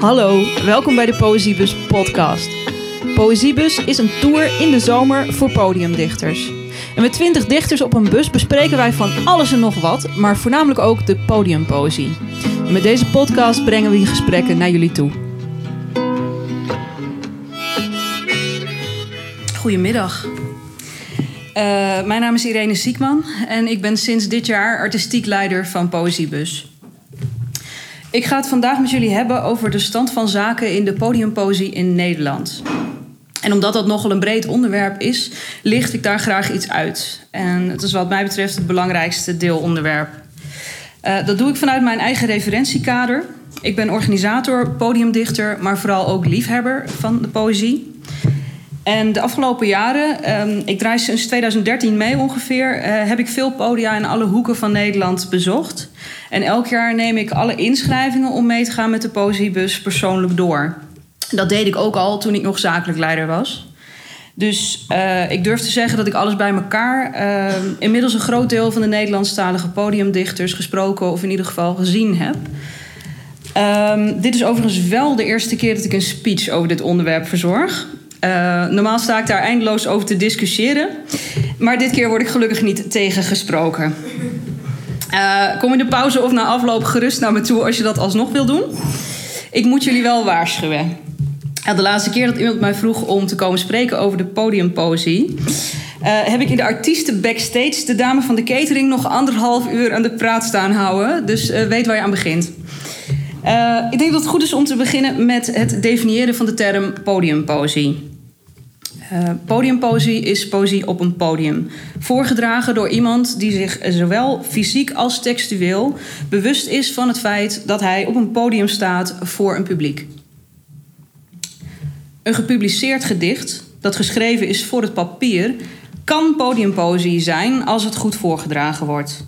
Hallo, welkom bij de Poëziebus podcast. Poëziebus is een tour in de zomer voor podiumdichters. En met 20 dichters op een bus bespreken wij van alles en nog wat, maar voornamelijk ook de podiumpoëzie. En met deze podcast brengen we die gesprekken naar jullie toe. Goedemiddag. Uh, mijn naam is Irene Ziekman en ik ben sinds dit jaar artistiek leider van Poëziebus. Ik ga het vandaag met jullie hebben over de stand van zaken in de podiumpoëzie in Nederland. En omdat dat nogal een breed onderwerp is, licht ik daar graag iets uit. En het is wat mij betreft het belangrijkste deelonderwerp. Uh, dat doe ik vanuit mijn eigen referentiekader. Ik ben organisator, podiumdichter, maar vooral ook liefhebber van de poëzie. En de afgelopen jaren, um, ik draai sinds 2013 mee ongeveer, uh, heb ik veel podia in alle hoeken van Nederland bezocht. En elk jaar neem ik alle inschrijvingen om mee te gaan met de Poëziebus persoonlijk door. Dat deed ik ook al toen ik nog zakelijk leider was. Dus uh, ik durf te zeggen dat ik alles bij elkaar uh, inmiddels een groot deel van de Nederlandstalige podiumdichters gesproken of in ieder geval gezien heb. Um, dit is overigens wel de eerste keer dat ik een speech over dit onderwerp verzorg. Uh, normaal sta ik daar eindeloos over te discussiëren. Maar dit keer word ik gelukkig niet tegengesproken. Uh, kom in de pauze of na afloop gerust naar me toe als je dat alsnog wil doen. Ik moet jullie wel waarschuwen. De laatste keer dat iemand mij vroeg om te komen spreken over de podiumpoëzie... Uh, heb ik in de artiesten backstage de dame van de catering nog anderhalf uur aan de praat staan houden. Dus weet waar je aan begint. Ik denk dat het goed is om te beginnen met het definiëren van de term podiumpoëzie. Uh, podiumpoëzie is poëzie op een podium. Voorgedragen door iemand die zich zowel fysiek als textueel bewust is van het feit dat hij op een podium staat voor een publiek. Een gepubliceerd gedicht dat geschreven is voor het papier kan podiumpoëzie zijn als het goed voorgedragen wordt.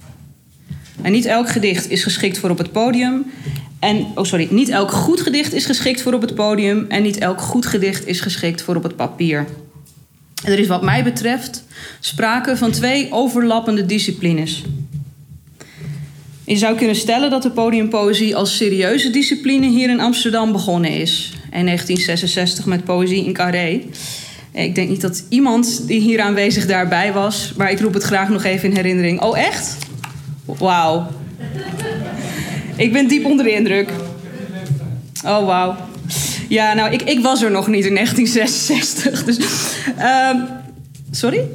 En niet elk gedicht is geschikt voor op het podium. En, oh sorry, niet elk goed gedicht is geschikt voor op het podium. En niet elk goed gedicht is geschikt voor op het papier. Er is wat mij betreft sprake van twee overlappende disciplines. Je zou kunnen stellen dat de podiumpoëzie als serieuze discipline hier in Amsterdam begonnen is. In 1966 met poëzie in Carré. Ik denk niet dat iemand die hier aanwezig daarbij was, maar ik roep het graag nog even in herinnering. Oh, echt? Wauw. Ik ben diep onder de indruk. Oh, wauw. Ja, nou, ik, ik was er nog niet in 1966. Dus, um, sorry?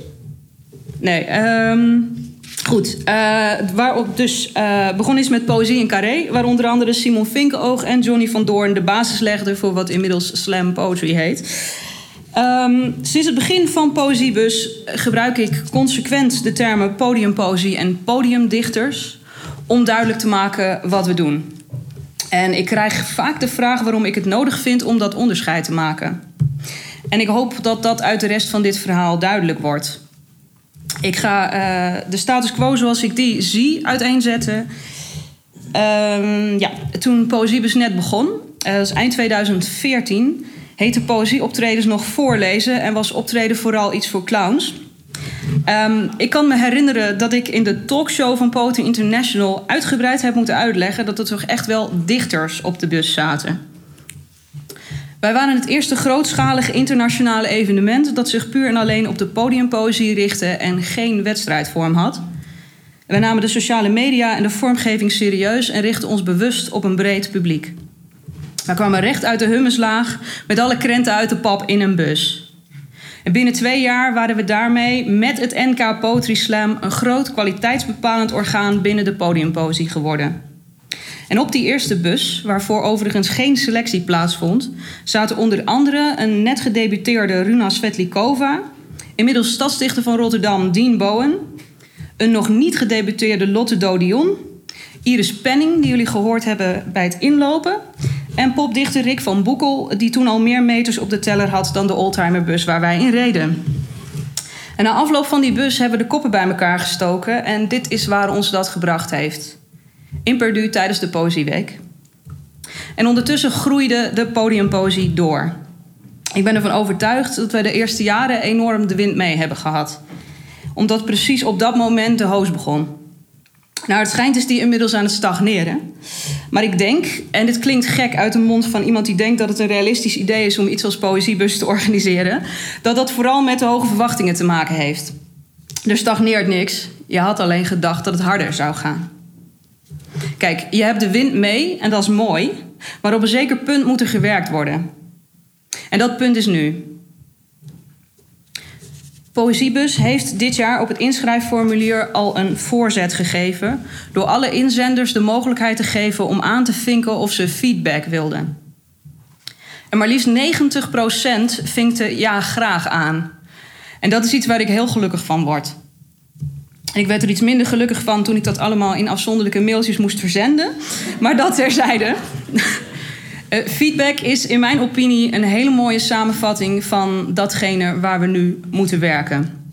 Nee, um, goed. Uh, waarop dus uh, begonnen is met poëzie in Carré... waar onder andere Simon Vinkenoog en Johnny van Doorn... de basis legden voor wat inmiddels slam poetry heet... Um, sinds het begin van Poëziebus gebruik ik consequent de termen podiumpoëzie en podiumdichters om duidelijk te maken wat we doen. En ik krijg vaak de vraag waarom ik het nodig vind om dat onderscheid te maken. En ik hoop dat dat uit de rest van dit verhaal duidelijk wordt. Ik ga uh, de status quo zoals ik die zie uiteenzetten. Um, ja, toen Poëziebus net begon, uh, dat is eind 2014, heette poëzieoptredens nog voorlezen en was optreden vooral iets voor clowns. Um, ik kan me herinneren dat ik in de talkshow van Poetry International uitgebreid heb moeten uitleggen dat er toch echt wel dichters op de bus zaten. Wij waren het eerste grootschalige internationale evenement dat zich puur en alleen op de podiumpoëzie richtte en geen wedstrijdvorm had. Wij namen de sociale media en de vormgeving serieus en richtten ons bewust op een breed publiek. We kwamen recht uit de hummuslaag met alle krenten uit de pap in een bus. En binnen twee jaar waren we daarmee met het NK Poetry Slam een groot kwaliteitsbepalend orgaan binnen de podiumpoëzie geworden. En op die eerste bus, waarvoor overigens geen selectie plaatsvond, zaten onder andere een net gedebuteerde Runa Svetlikova, inmiddels stadsdichter van Rotterdam Dean Bowen, een nog niet gedebuteerde Lotte Dodion, Iris Penning, die jullie gehoord hebben bij het inlopen, en popdichter Rick van Boekel, die toen al meer meters op de teller had dan de oldtimerbus waar wij in reden. En na afloop van die bus hebben we de koppen bij elkaar gestoken en dit is waar ons dat gebracht heeft. In Purdue tijdens de Poëzieweek. En ondertussen groeide de podiumpoëzie door. Ik ben ervan overtuigd dat wij de eerste jaren enorm de wind mee hebben gehad. Omdat precies op dat moment de hoos begon. Nou, het schijnt is die inmiddels aan het stagneren. Maar ik denk, en dit klinkt gek uit de mond van iemand die denkt dat het een realistisch idee is om iets als poëziebus te organiseren, dat dat vooral met de hoge verwachtingen te maken heeft. Er stagneert niks. Je had alleen gedacht dat het harder zou gaan. Kijk, je hebt de wind mee en dat is mooi, maar op een zeker punt moet er gewerkt worden. En dat punt is nu. Poëziebus heeft dit jaar op het inschrijfformulier al een voorzet gegeven door alle inzenders de mogelijkheid te geven om aan te vinken of ze feedback wilden. En maar liefst 90% vinkte ja graag aan. En dat is iets waar ik heel gelukkig van word. Ik werd er iets minder gelukkig van toen ik dat allemaal in afzonderlijke mailtjes moest verzenden. Maar dat terzijde. Uh, feedback is in mijn opinie een hele mooie samenvatting van datgene waar we nu moeten werken.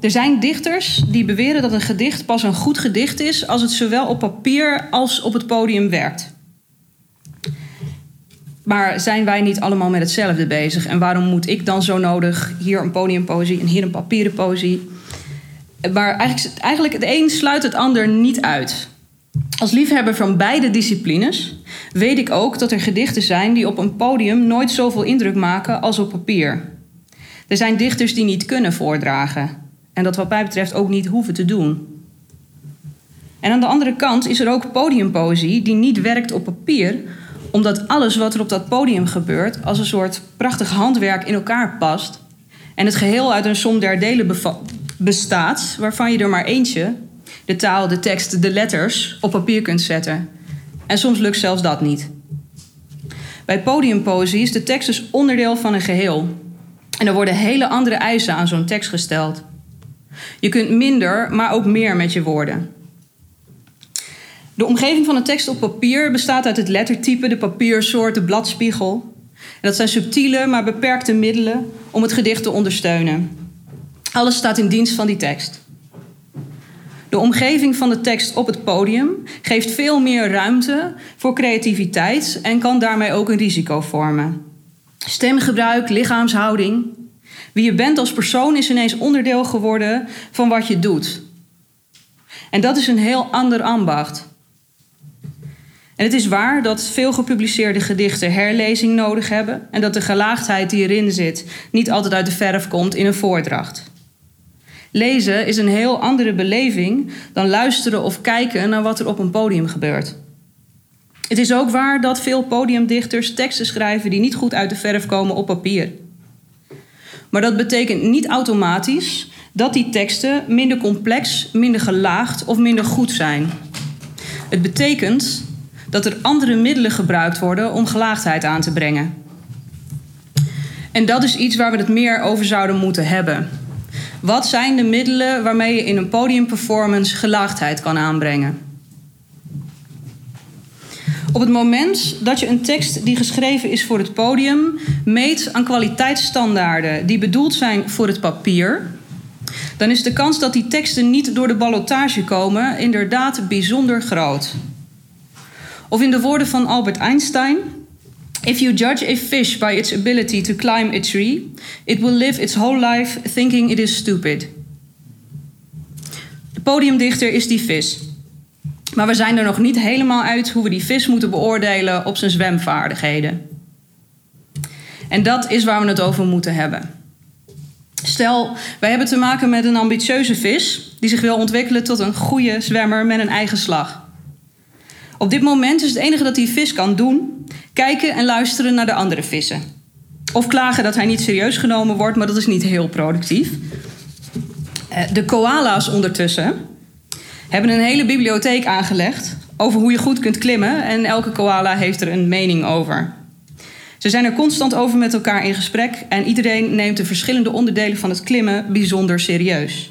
Er zijn dichters die beweren dat een gedicht pas een goed gedicht is als het zowel op papier als op het podium werkt. Maar zijn wij niet allemaal met hetzelfde bezig? En waarom moet ik dan zo nodig hier een podiumpoëzie en hier een papieren poëzie? Maar eigenlijk, eigenlijk het een sluit het ander niet uit. Als liefhebber van beide disciplines weet ik ook dat er gedichten zijn die op een podium nooit zoveel indruk maken als op papier. Er zijn dichters die niet kunnen voordragen en dat wat mij betreft ook niet hoeven te doen. En aan de andere kant is er ook podiumpoëzie die niet werkt op papier, omdat alles wat er op dat podium gebeurt als een soort prachtig handwerk in elkaar past en het geheel uit een som der delen bestaat, waarvan je er maar eentje, de taal, de tekst, de letters, op papier kunt zetten. En soms lukt zelfs dat niet. Bij podiumpoëzie is de tekst dus onderdeel van een geheel. En er worden hele andere eisen aan zo'n tekst gesteld. Je kunt minder, maar ook meer met je woorden. De omgeving van een tekst op papier bestaat uit het lettertype, de papiersoort, de bladspiegel. En dat zijn subtiele, maar beperkte middelen om het gedicht te ondersteunen. Alles staat in dienst van die tekst. De omgeving van de tekst op het podium geeft veel meer ruimte voor creativiteit en kan daarmee ook een risico vormen. Stemgebruik, lichaamshouding. Wie je bent als persoon is ineens onderdeel geworden van wat je doet. En dat is een heel ander ambacht. En het is waar dat veel gepubliceerde gedichten herlezing nodig hebben en dat de gelaagdheid die erin zit niet altijd uit de verf komt in een voordracht. Lezen is een heel andere beleving dan luisteren of kijken naar wat er op een podium gebeurt. Het is ook waar dat veel podiumdichters teksten schrijven die niet goed uit de verf komen op papier. Maar dat betekent niet automatisch dat die teksten minder complex, minder gelaagd of minder goed zijn. Het betekent dat er andere middelen gebruikt worden om gelaagdheid aan te brengen. En dat is iets waar we het meer over zouden moeten hebben. Wat zijn de middelen waarmee je in een podiumperformance gelaagdheid kan aanbrengen? Op het moment dat je een tekst die geschreven is voor het podium meet aan kwaliteitsstandaarden die bedoeld zijn voor het papier, dan is de kans dat die teksten niet door de ballotage komen inderdaad bijzonder groot. Of in de woorden van Albert Einstein: If you judge a fish by its ability to climb a tree, it will live its whole life thinking it is stupid. De podiumdichter is die vis. Maar we zijn er nog niet helemaal uit hoe we die vis moeten beoordelen op zijn zwemvaardigheden. En dat is waar we het over moeten hebben. Stel, wij hebben te maken met een ambitieuze vis die zich wil ontwikkelen tot een goede zwemmer met een eigen slag. Op dit moment is het enige dat die vis kan doen kijken en luisteren naar de andere vissen. Of klagen dat hij niet serieus genomen wordt, maar dat is niet heel productief. Eh, de koala's ondertussen hebben een hele bibliotheek aangelegd over hoe je goed kunt klimmen en elke koala heeft er een mening over. Ze zijn er constant over met elkaar in gesprek en iedereen neemt de verschillende onderdelen van het klimmen bijzonder serieus.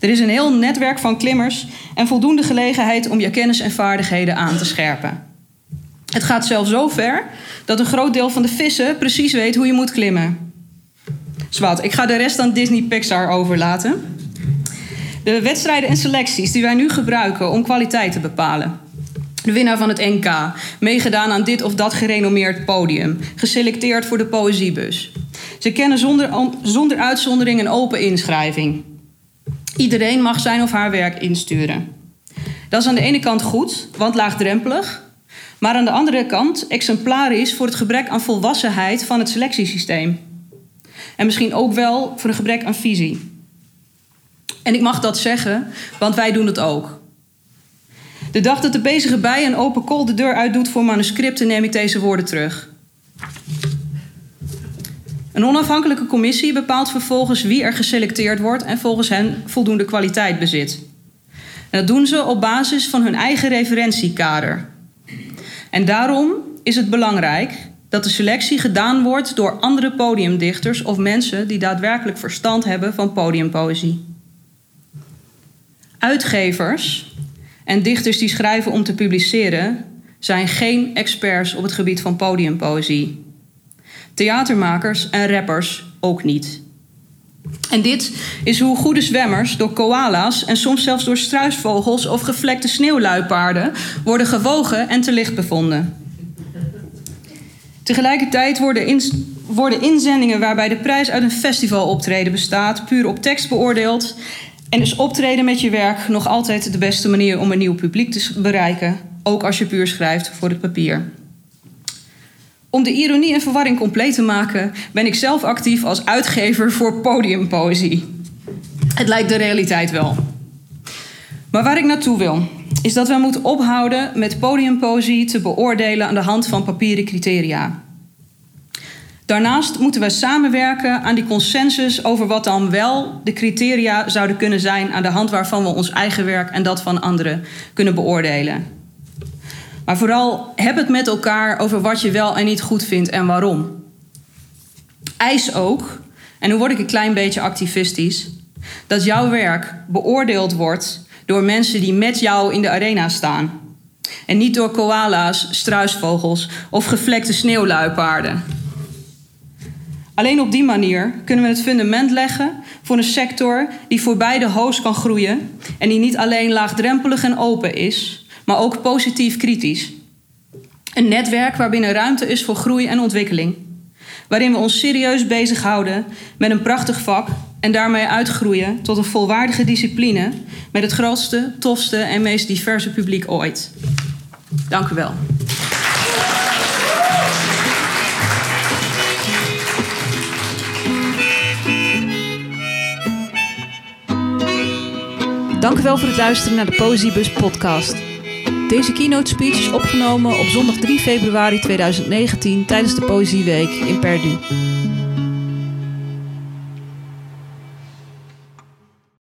Er is een heel netwerk van klimmers en voldoende gelegenheid om je kennis en vaardigheden aan te scherpen. Het gaat zelfs zo ver dat een groot deel van de vissen precies weet hoe je moet klimmen. Zwat, ik ga de rest aan Disney Pixar overlaten. De wedstrijden en selecties die wij nu gebruiken om kwaliteit te bepalen. De winnaar van het NK, meegedaan aan dit of dat gerenommeerd podium, geselecteerd voor de poëziebus. Ze kennen zonder, zonder uitzondering een open inschrijving. Iedereen mag zijn of haar werk insturen. Dat is aan de ene kant goed, want laagdrempelig. Maar aan de andere kant exemplarisch voor het gebrek aan volwassenheid van het selectiesysteem. En misschien ook wel voor een gebrek aan visie. En ik mag dat zeggen, want wij doen het ook. De dag dat de bezige bij een open call de deur uitdoet voor manuscripten, neem ik deze woorden terug. Een onafhankelijke commissie bepaalt vervolgens wie er geselecteerd wordt en volgens hen voldoende kwaliteit bezit. Dat doen ze op basis van hun eigen referentiekader. En daarom is het belangrijk dat de selectie gedaan wordt door andere podiumdichters of mensen die daadwerkelijk verstand hebben van podiumpoëzie. Uitgevers en dichters die schrijven om te publiceren zijn geen experts op het gebied van podiumpoëzie. Theatermakers en rappers ook niet. En dit is hoe goede zwemmers door koala's en soms zelfs door struisvogels of gevlekte sneeuwluipaarden worden gewogen en te licht bevonden. Tegelijkertijd worden, inzendingen waarbij de prijs uit een festivaloptreden bestaat puur op tekst beoordeeld en is optreden met je werk nog altijd de beste manier om een nieuw publiek te bereiken, ook als je puur schrijft voor het papier. Om de ironie en verwarring compleet te maken, ben ik zelf actief als uitgever voor podiumpoëzie. Het lijkt de realiteit wel. Maar waar ik naartoe wil, is dat we moeten ophouden met podiumpoëzie te beoordelen aan de hand van papieren criteria. Daarnaast moeten we samenwerken aan die consensus over wat dan wel de criteria zouden kunnen zijn aan de hand waarvan we ons eigen werk en dat van anderen kunnen beoordelen. Maar vooral heb het met elkaar over wat je wel en niet goed vindt en waarom. Eis ook, en nu word ik een klein beetje activistisch, dat jouw werk beoordeeld wordt door mensen die met jou in de arena staan. En niet door koala's, struisvogels of gevlekte sneeuwluipaarden. Alleen op die manier kunnen we het fundament leggen voor een sector die voorbij de hoos kan groeien en die niet alleen laagdrempelig en open is, maar ook positief kritisch. Een netwerk waarbinnen ruimte is voor groei en ontwikkeling. Waarin we ons serieus bezighouden met een prachtig vak en daarmee uitgroeien tot een volwaardige discipline met het grootste, tofste en meest diverse publiek ooit. Dank u wel. Dank u wel voor het luisteren naar de Poëziebus podcast. Deze keynote speech is opgenomen op zondag 3 februari 2019 tijdens de Poëzieweek in Perdu.